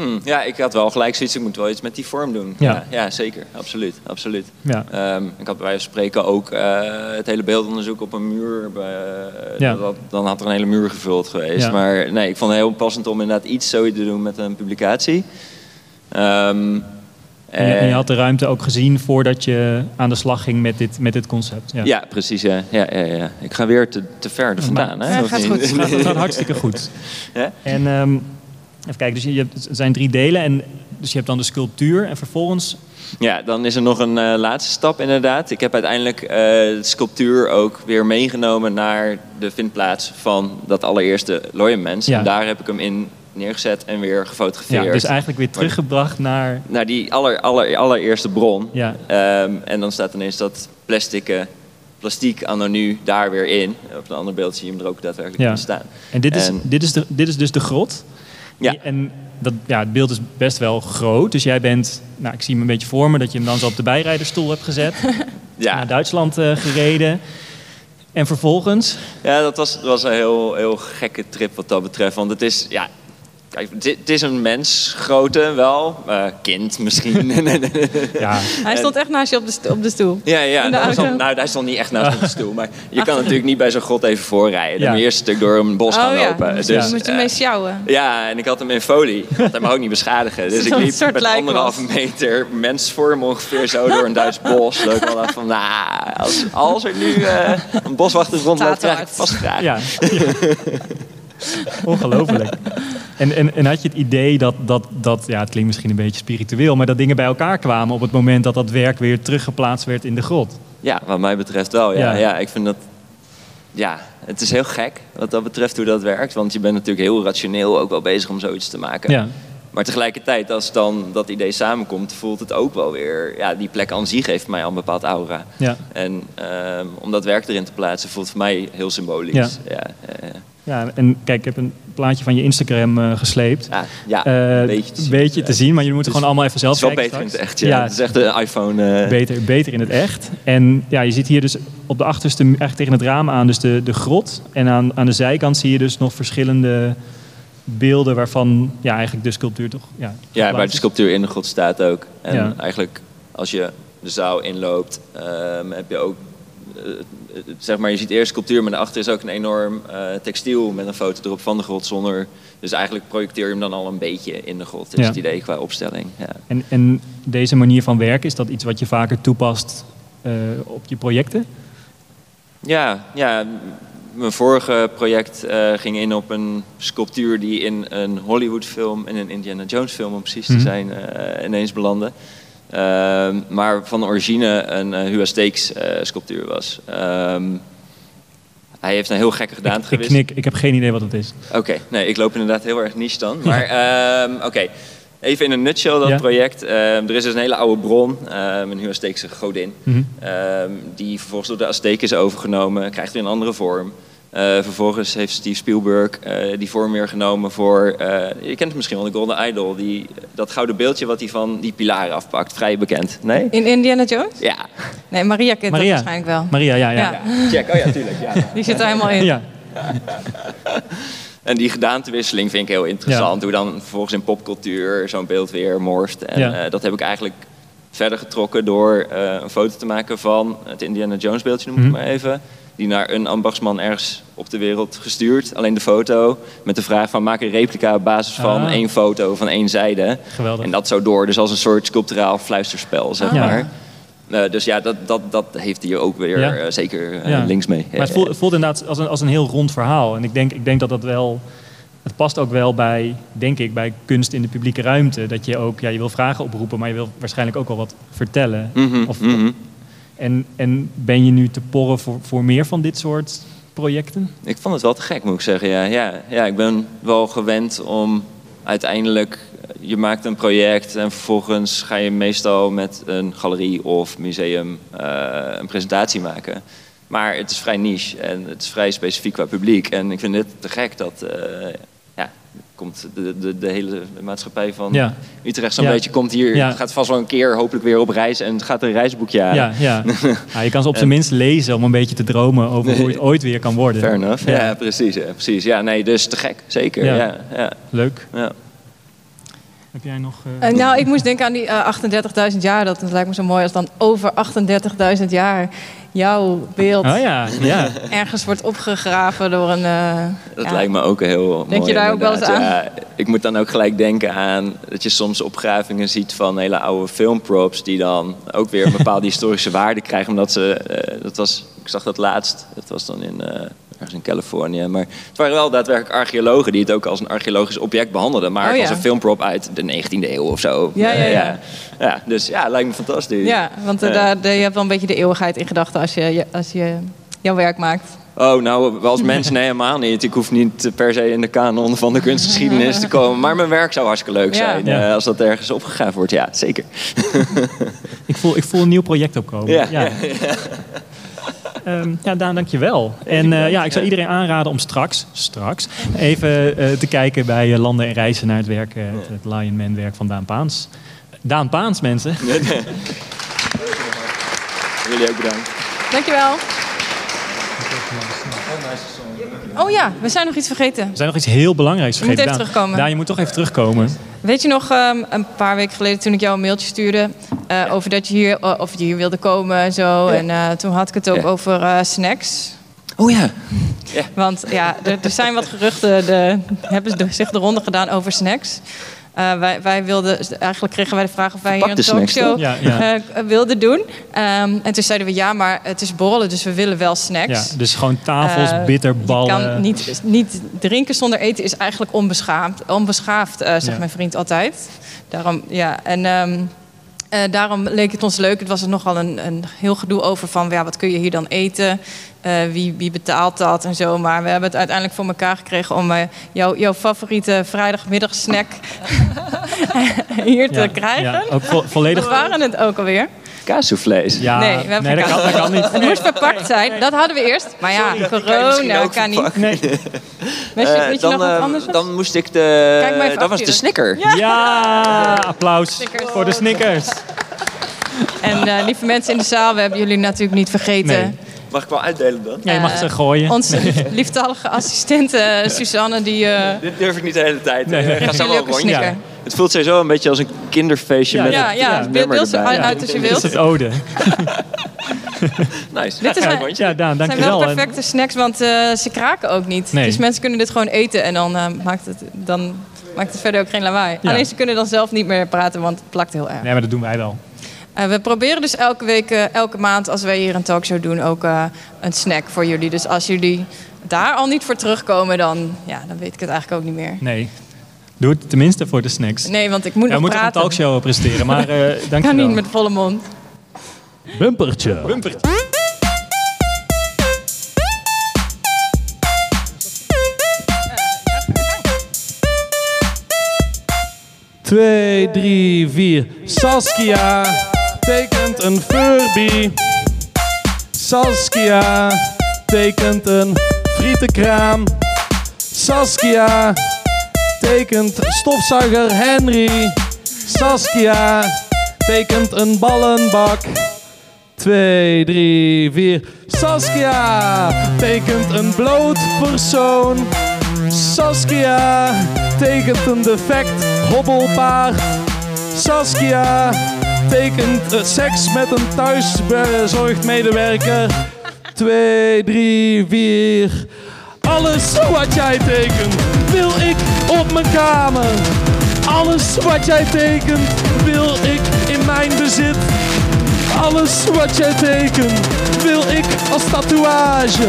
Hmm, ja, ik had wel gelijk zoiets. Ik moet wel iets met die vorm doen. Ja. Ja, ja, zeker. Absoluut. absoluut. Ja. Ehm, ik had bij wijze van spreken ook eh, het hele beeldonderzoek op een muur. eh, Ja. dat- dan had er een hele muur gevuld geweest. Ja. Maar nee, ik vond het heel passend om inderdaad iets zoiets te doen met een publicatie. Ehm, En, je, en je eh, had de ruimte ook gezien voordat je aan de slag ging met dit, met dit concept. Ja. ja. precies. Ja. Ja, ja, ja. Ik ga weer te, te ver er vandaan. Hè? Of gaat goed. Het gaat, hartstikke goed. [laughs] Ja? En ehm, even kijken, dus je, hebt, het zijn drie delen. En, dus je hebt dan de sculptuur en vervolgens... Ja, dan is er nog een eh, laatste stap inderdaad. Ik heb uiteindelijk eh, de sculptuur ook weer meegenomen naar de vindplaats van dat allereerste Loyemens. Ja. En daar heb ik hem in neergezet en weer gefotografeerd. Ja, dus eigenlijk weer teruggebracht naar... Naar die aller, aller, allereerste bron. Ja, Ehm, en dan staat ineens dat plastic, plastiek anno nu daar weer in. Op een ander beeld zie je hem er ook daadwerkelijk Ja. in staan. en dit is, En- dit is, de, dit is dus de grot. Ja. En dat, ja, het beeld is best wel groot. Dus jij bent, nou, ik zie hem een beetje voor me, dat je hem dan zo op de bijrijderstoel hebt gezet. [laughs] Ja, Naar Duitsland eh, gereden. En vervolgens, Ja, dat was, dat was een heel, heel gekke trip wat dat betreft. Want het is, ja, kijk, het, het is een mens, grote wel, eh, kind misschien. [laughs] ja, Hij stond echt naast je op de, op de stoel. ja, ja. De auto. dan- nou, hij stond niet echt naast op de stoel. Maar je kan natuurlijk niet bij zo'n grot even voorrijden. Dan Ja. moet je eerst een stuk door een bos gaan oh ja, lopen. dus, Dus, je moest eh, sjouwen. ja, en ik had hem in folie. Ik had hem ook niet beschadigen. [laughs] Dus ik liep met anderhalve meter mensvorm ongeveer zo door een Duits bos. [laughs] Dat ik wel dacht van, nou, als, als er nu eh, een boswachter rondloopt, krijg ik vast graag. ja. Ongelooflijk. En, en, en had je het idee dat, dat, dat, ja, het klinkt misschien een beetje spiritueel, maar dat dingen bij elkaar kwamen op het moment dat dat werk weer teruggeplaatst werd in de grot? Ja, wat mij betreft wel. Ja, Ja. ja. ik vind dat. Ja, het is heel gek wat dat betreft hoe dat werkt. Want je bent natuurlijk heel rationeel ook wel bezig om zoiets te maken. Ja, Maar tegelijkertijd, als dan dat idee samenkomt, voelt het ook wel weer. Ja, die plek aan zich heeft voor mij al een bepaald aura. ja. En ehm, om dat werk erin te plaatsen, voelt voor mij heel symbolisch. Ja. Ja, ja en kijk, ik heb een plaatje van je Instagram eh, gesleept. ja, ja, Eh, een beetje te zien. beetje te zien, maar je moet er Dus gewoon allemaal even zelf Het is wel kijken beter in het echt, ja. Het is echt een iPhone. eh, beter, beter in het echt. En ja, je ziet hier dus op de achterste, eigenlijk tegen het raam aan, dus de, de grot. En aan, aan de zijkant zie je dus nog verschillende beelden waarvan ja, eigenlijk de sculptuur toch... Ja, Ja, waar de sculptuur in de grot staat ook. En Ja. eigenlijk, als je de zaal inloopt, ehm, heb je ook... eh, eh, zeg maar, je ziet eerst sculptuur, maar daarachter is ook een enorm eh, textiel met een foto erop van de grot zonder... Dus eigenlijk projecteer je hem dan al een beetje in de grot, is Ja. het idee qua opstelling. Ja. En, en deze manier van werken, is dat iets wat je vaker toepast op je projecten? Ja, ja, mijn vorige project uh, ging in op een sculptuur die in een Hollywood-film en een Indiana Jones-film, om precies te mhm. zijn, uh, ineens belandde. Ehm, maar van origine een uh, Hua Steaks sculptuur was. Ehm, hij heeft een heel gekke gedaan ik, ik knik, ik heb geen idee wat het is. Oké, nee, ik loop inderdaad heel erg niche dan. Maar [laughs] ehm, oké, even in een nutshell dat project. er is dus een hele oude bron, een Huasteekse godin, mm die vervolgens door de Azteken is overgenomen, krijgt weer een andere vorm. Uh, vervolgens heeft Steve Spielberg uh, die vorm weer genomen voor, uh, je kent het misschien wel, de Golden Idol. Die, dat gouden beeldje wat hij van die pilaren afpakt. Vrij bekend, nee? In Indiana Jones? Ja. Nee, Maria kent Maria. dat waarschijnlijk wel. Maria, ja, ja. ja. Check, oh ja, tuurlijk. Ja. [laughs] Die zit er helemaal in. Ja. [laughs] en die gedaantewisseling vind ik heel interessant. Hoe dan vervolgens in popcultuur zo'n beeld weer morft. En dat heb ik eigenlijk verder getrokken door een foto te maken van het Indiana Jones beeldje, noem ik mm maar even die naar een ambachtsman ergens op de wereld gestuurd. Alleen de foto met de vraag van maak een replica op basis van ah. één foto van één zijde. Geweldig. En dat zo door, dus als een soort sculpturaal fluisterspel, zeg maar. Uh, dus ja, dat, dat, dat heeft hier ook weer uh, zeker uh, links mee. Maar het voelt, het voelt, inderdaad als een, als een heel rond verhaal. En ik denk, ik denk dat dat wel... Het past ook wel bij, denk ik, bij kunst in de publieke ruimte. Dat je ook, ja, je wil vragen oproepen, maar je wil waarschijnlijk ook wel wat vertellen. Mm -hmm, of, mm -hmm. En, en ben je nu te porren voor, voor meer van dit soort projecten? Ik vond het wel te gek, moet ik zeggen. Ja, ja, ja ik ben wel gewend om uiteindelijk... Je maakt een project en vervolgens ga je meestal met een galerie of museum uh, een presentatie maken. Maar het is vrij niche en het is vrij specifiek qua publiek. En ik vind het te gek dat... Komt de, de, de hele maatschappij van ja. Utrecht zo'n beetje komt hier, ja. gaat vast wel een keer hopelijk weer op reis en gaat een reisboekje aan. Ja, ja. [laughs] ja, je kan ze op zijn minst lezen om een beetje te dromen over hoe het ooit weer kan worden. Fair enough, ja, precies, precies. Ja, nee, dus te gek, zeker. Ja. Ja, Leuk. Ja. Heb jij nog... Uh... nou, ik moest denken aan die uh, 38.000 jaar. Dat, dat lijkt me zo mooi als dan over 38.000 jaar jouw beeld oh ja, ja. ergens wordt opgegraven door een. Uh, dat lijkt me ook heel. Denk je daar ook wel eens aan? Ja, ik moet dan ook gelijk denken aan dat je soms opgravingen ziet van hele oude filmprops die dan ook weer een bepaalde [laughs] historische waarde krijgen, omdat ze. Uh, dat was, ik zag dat laatst. Dat was dan in. Ergens in Californië. Maar het waren wel daadwerkelijk archeologen die het ook als een archeologisch object behandelden. Maar oh, als een filmprop uit de 19e eeuw of zo. Ja, ja, ja. ja. dus ja, lijkt me fantastisch. Ja, want uh, daar, je hebt wel een beetje de eeuwigheid in gedachten als je, als je jouw werk maakt. Oh, nou, als mensen nee, helemaal niet. Ik hoef niet per se in de kanon van de kunstgeschiedenis te komen. Maar mijn werk zou hartstikke leuk zijn ja. Uh, als dat ergens opgegraven wordt. Ja, zeker. ik, voel, ik voel een nieuw project opkomen. Ja. ja. Um, ja, Daan, dankjewel. En uh, ja, ik zou iedereen aanraden om straks, straks even uh, te kijken bij uh, Landen en Reizen naar het werk, het, het Lion Man werk van Daan Paans. Daan Paans, mensen. [laughs] Nee, nee. Jullie ook bedankt. Dankjewel. Oh ja, we zijn nog iets vergeten. We zijn nog iets heel belangrijks vergeten. Je moet even terugkomen. Daan, je moet toch even terugkomen. Weet je nog, um, een paar weken geleden toen ik jou een mailtje stuurde... Uh, over dat je hier, uh, of je hier wilde komen en zo. Ja. En uh, toen had ik het ook ja. over snacks. Oh ja. ja. Want ja, er, er zijn wat geruchten, de, hebben zich de ronde gedaan over snacks. Uh, wij, wij, wilden, eigenlijk kregen wij de vraag of wij hier een talkshow ja, ja. Uh, wilden doen. Um, en toen zeiden we ja, maar het is borrelen, dus we willen wel snacks. Ja, dus gewoon tafels, uh, bitterballen. Je kan niet, niet drinken zonder eten is eigenlijk onbeschaamd. Onbeschaafd, zegt mijn vriend altijd. Daarom, ja, en... Um, uh, daarom leek het ons leuk. Het was er nogal een, een heel gedoe over van ja, wat kun je hier dan eten? Uh, wie, wie, betaalt dat en zo. Maar we hebben het uiteindelijk voor elkaar gekregen om uh, jou, jouw favoriete vrijdagmiddagsnack [laughs] hier te ja, krijgen. Ja, ook vo volledig... We waren het ook alweer. Kaassouflés. Ja, nee, we nee dat, kan, dat, kan, niet. [laughs] Het moest verpakt zijn, dat hadden we eerst. Maar ja, Sorry, corona kan, kan niet. Nee. Je, dan? Dan moest ik de... dat was de Snicker. Ja, ja applaus Snickers. voor de Snickers. En uh, lieve mensen in de zaal, we hebben jullie natuurlijk niet vergeten. Nee. Mag ik wel uitdelen dan? Ja, je mag ze gooien. Onze lieftallige assistente Suzanne, die... Uh... Dit durf ik niet de hele tijd. Nee, nee. Ga zo wel rondje. Het voelt sowieso een beetje als een kinderfeestje ja, met ja, het ja, ja. Uit als je wilt. Dit is het ode. [laughs] nice. Dit is een, ja, Daan, zijn wel perfecte snacks, want uh, ze kraken ook niet. Nee. Dus mensen kunnen dit gewoon eten en dan, uh, maakt, het, dan maakt het verder ook geen lawaai. Ja. Alleen ze kunnen dan zelf niet meer praten, want het plakt heel erg. Nee, maar dat doen wij wel. Uh, we proberen dus elke week, uh, elke maand, als wij hier een talkshow doen, ook uh, een snack voor jullie. Dus als jullie daar al niet voor terugkomen, dan, ja, dan weet ik het eigenlijk ook niet meer. Nee. Doe het tenminste voor de snacks. Nee, want ik moet ja, nog we moeten een praten. talkshow presteren, maar [laughs] uh, dank Kan je wel. niet met volle mond. Bumpertje. Bumpertje. Twee, drie, vier. Saskia tekent een Furby. Saskia tekent een frietenkraam. Saskia tekent stofzuiger Henry. Saskia tekent een ballenbak. Twee, drie, vier. Saskia tekent een bloot persoon. Saskia tekent een defect hobbelpaard. Saskia tekent eh, seks met een thuiszorgmedewerker. Twee, drie, vier. Alles wat jij tekent wil ik op mijn kamer. Alles wat jij tekent wil ik in mijn bezit. Alles wat jij tekent wil ik als tatoeage.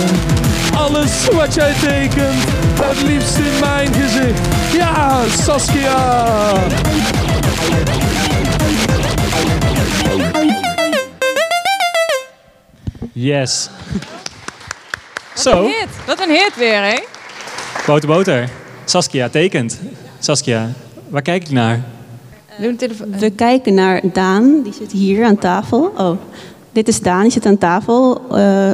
Alles wat jij tekent, het liefst in mijn gezicht. Ja, Saskia! Yes. Wat Zo, een hit. Wat een hit weer, hè? boter boter. Saskia tekent. Saskia, waar kijk ik naar? We kijken naar Daan, die zit hier aan tafel. Oh, dit is Daan, die zit aan tafel. eh,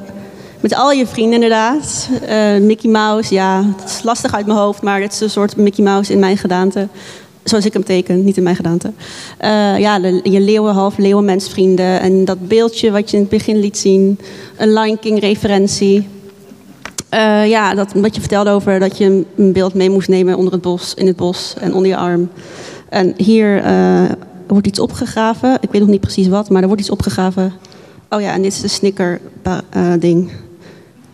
met al je vrienden inderdaad. Eh, Mickey Mouse, ja, het is lastig uit mijn hoofd, maar het is een soort Mickey Mouse in mijn gedaante. Zoals ik hem teken, niet in mijn gedaante. Eh, ja, de- je leeuwen, half leeuwenmensvrienden. En dat beeldje wat je in het begin liet zien. Een Lion King referentie. Eh, ja, dat, wat je vertelde over dat je een beeld mee moest nemen onder het bos, in het bos en onder je arm. En hier eh, wordt iets opgegraven. Ik weet nog niet precies wat, maar er wordt iets opgegraven. Oh ja, en dit is de snicker-ding.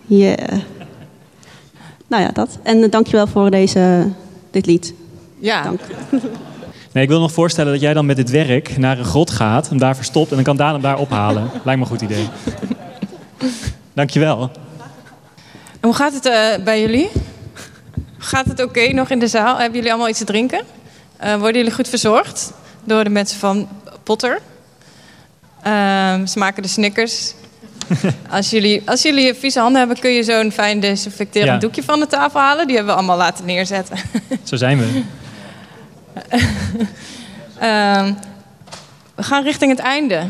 Yeah. Nou ja, dat. En uh, dankjewel voor deze, dit lied. Ja. Dank. [laughs] Nee, ik wil nog voorstellen dat jij dan met dit werk naar een grot gaat, hem daar verstopt en dan kan Daan hem daar ophalen. [laughs] Lijkt me een goed idee. Dankjewel. En hoe gaat het eh, bij jullie? Gaat het oké nog in de zaal? Hebben jullie allemaal iets te drinken? Eh, worden jullie goed verzorgd door de mensen van Potter? Ehm, ze maken de Snickers. [laughs] als, jullie, als jullie vieze handen hebben, kun je zo'n fijn desinfecterend Ja. doekje van de tafel halen. Die hebben we allemaal laten neerzetten. [laughs] Zo zijn we. Ehm, we gaan richting het einde.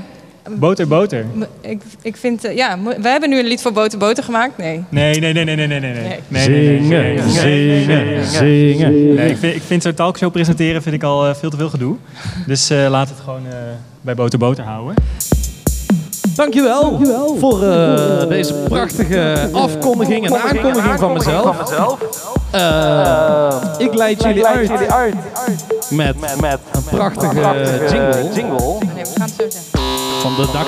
Boter, boter. Ik, ik vind, eh, ja, we hebben nu een lied voor Boter Boter gemaakt. Nee. Nee, nee, nee, nee, nee, nee, nee. Nee. nee. zingen, zingen. Nee, ik vind, ik vind zo'n talkshow presenteren vind ik al eh, veel te veel gedoe. Dus eh, laat het gewoon eh, bij boter, boter houden. Dankjewel, voor eh, deze prachtige afkondiging en aankondiging van mezelf. Eh, ik leid jullie uit met een prachtige jingle Oh, nee, we gaan het zo zeggen. From the dark.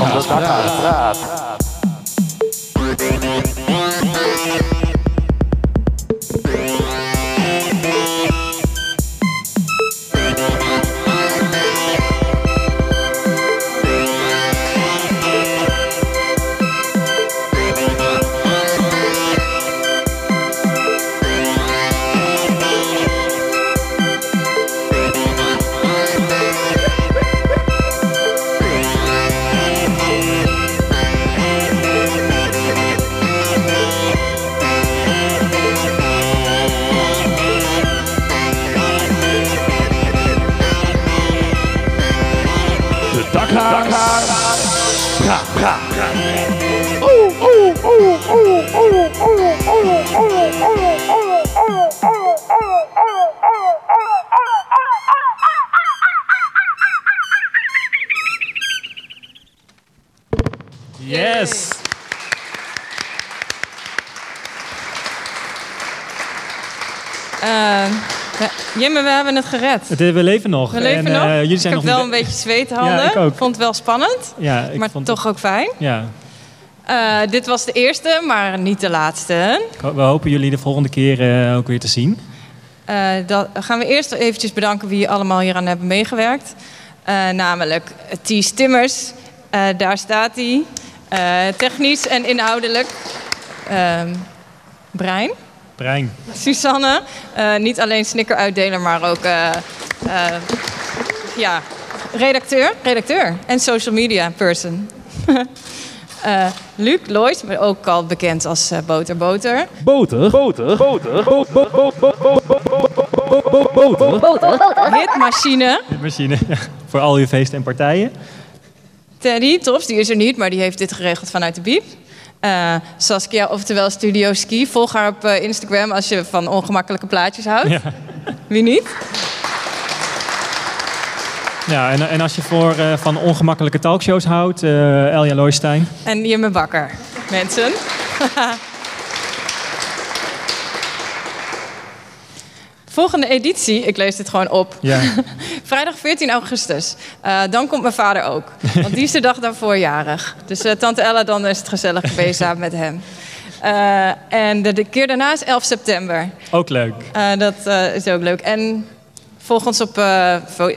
From the. Van de Dakhaaspraat. De Dakhaas. Praat, praat, praat. Yes! Jimme, we hebben het gered. Het, eh, we leven nog. We leven en, nog. eh, jullie ik zijn heb nog wel een beetje zweethanden. Ja, ik ook. vond het wel spannend, Ja, ik maar vond toch ook fijn. Ja. Eh, dit was de eerste, maar niet de laatste. We hopen jullie de volgende keer eh, ook weer te zien. Eh, dat gaan we eerst eventjes bedanken wie allemaal hier aan hebben meegewerkt. Eh, namelijk Ties Timmers, Eh, daar staat hij. Eh, technisch en inhoudelijk. Ehm, Brein. Brein. Susanne, uh, niet alleen snickeruitdeler, maar ook uh, uh, ja, redacteur, redacteur en social media person. [laughs] Luc Lois, maar ook al bekend als Boter Boter. Boter? Boter? Boter? Boter? Boter? Hitmachine. Hitmachine, ja. Voor al je feesten en partijen. Teddy Tops, die is er niet, maar die heeft dit geregeld vanuit de Biep. Uh, Saskia, oftewel Studio Ski. Volg haar op uh, Instagram als je van ongemakkelijke plaatjes houdt. Ja. Wie niet? Ja, en, en als je voor, uh, van ongemakkelijke talkshows houdt, Elja Looistein. En Jimme Bakker, mensen. [laughs] Volgende editie, ik lees dit gewoon op. Ja. [laughs] Vrijdag 14 augustus. Uh, dan komt mijn vader ook. Want die is de dag daarvoor jarig. Dus uh, tante Ella, dan is het gezellig geweest samen met hem. Uh, en de, de, keer daarna is 11 september. Ook leuk. dat is ook leuk. En volg ons op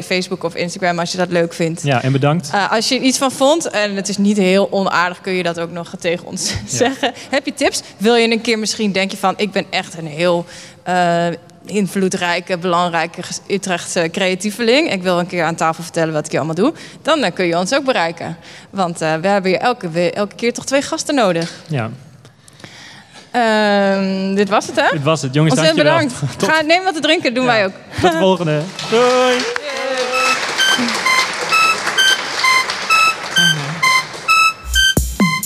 Facebook of Instagram als je dat leuk vindt. Ja, en bedankt. als je er iets van vond, en het is niet heel onaardig, kun je dat ook nog tegen ons ja. zeggen. Heb je tips? Wil je een keer misschien, denk je van, ik ben echt een heel invloedrijke, belangrijke Utrechtse creatieveling. Ik wil een keer aan tafel vertellen wat ik je allemaal doe. Dan uh, kun je ons ook bereiken. Want uh, we hebben hier elke, elke keer toch twee gasten nodig. Ja. Uh, dit was het, hè? Dit was het, jongens. Ontzettend bedankt. Tot... Ga, neem wat te drinken, doen ja. wij ook. Tot de volgende. [laughs] Doei.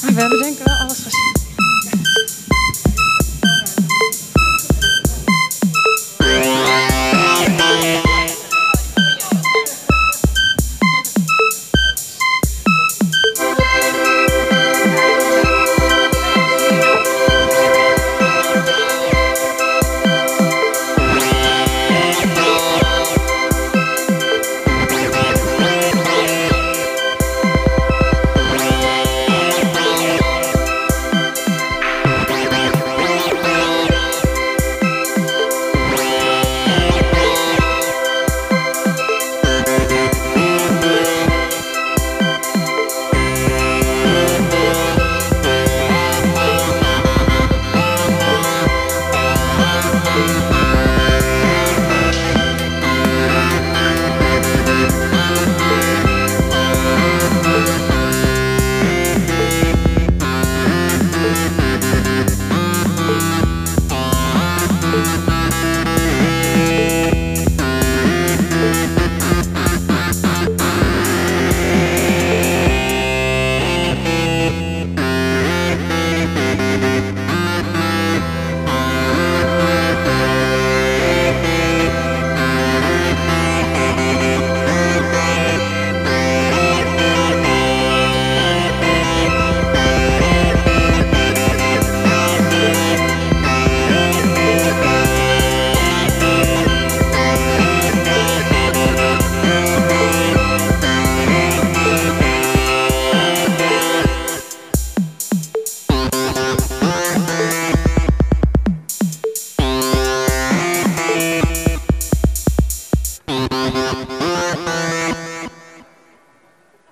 We hebben denk ik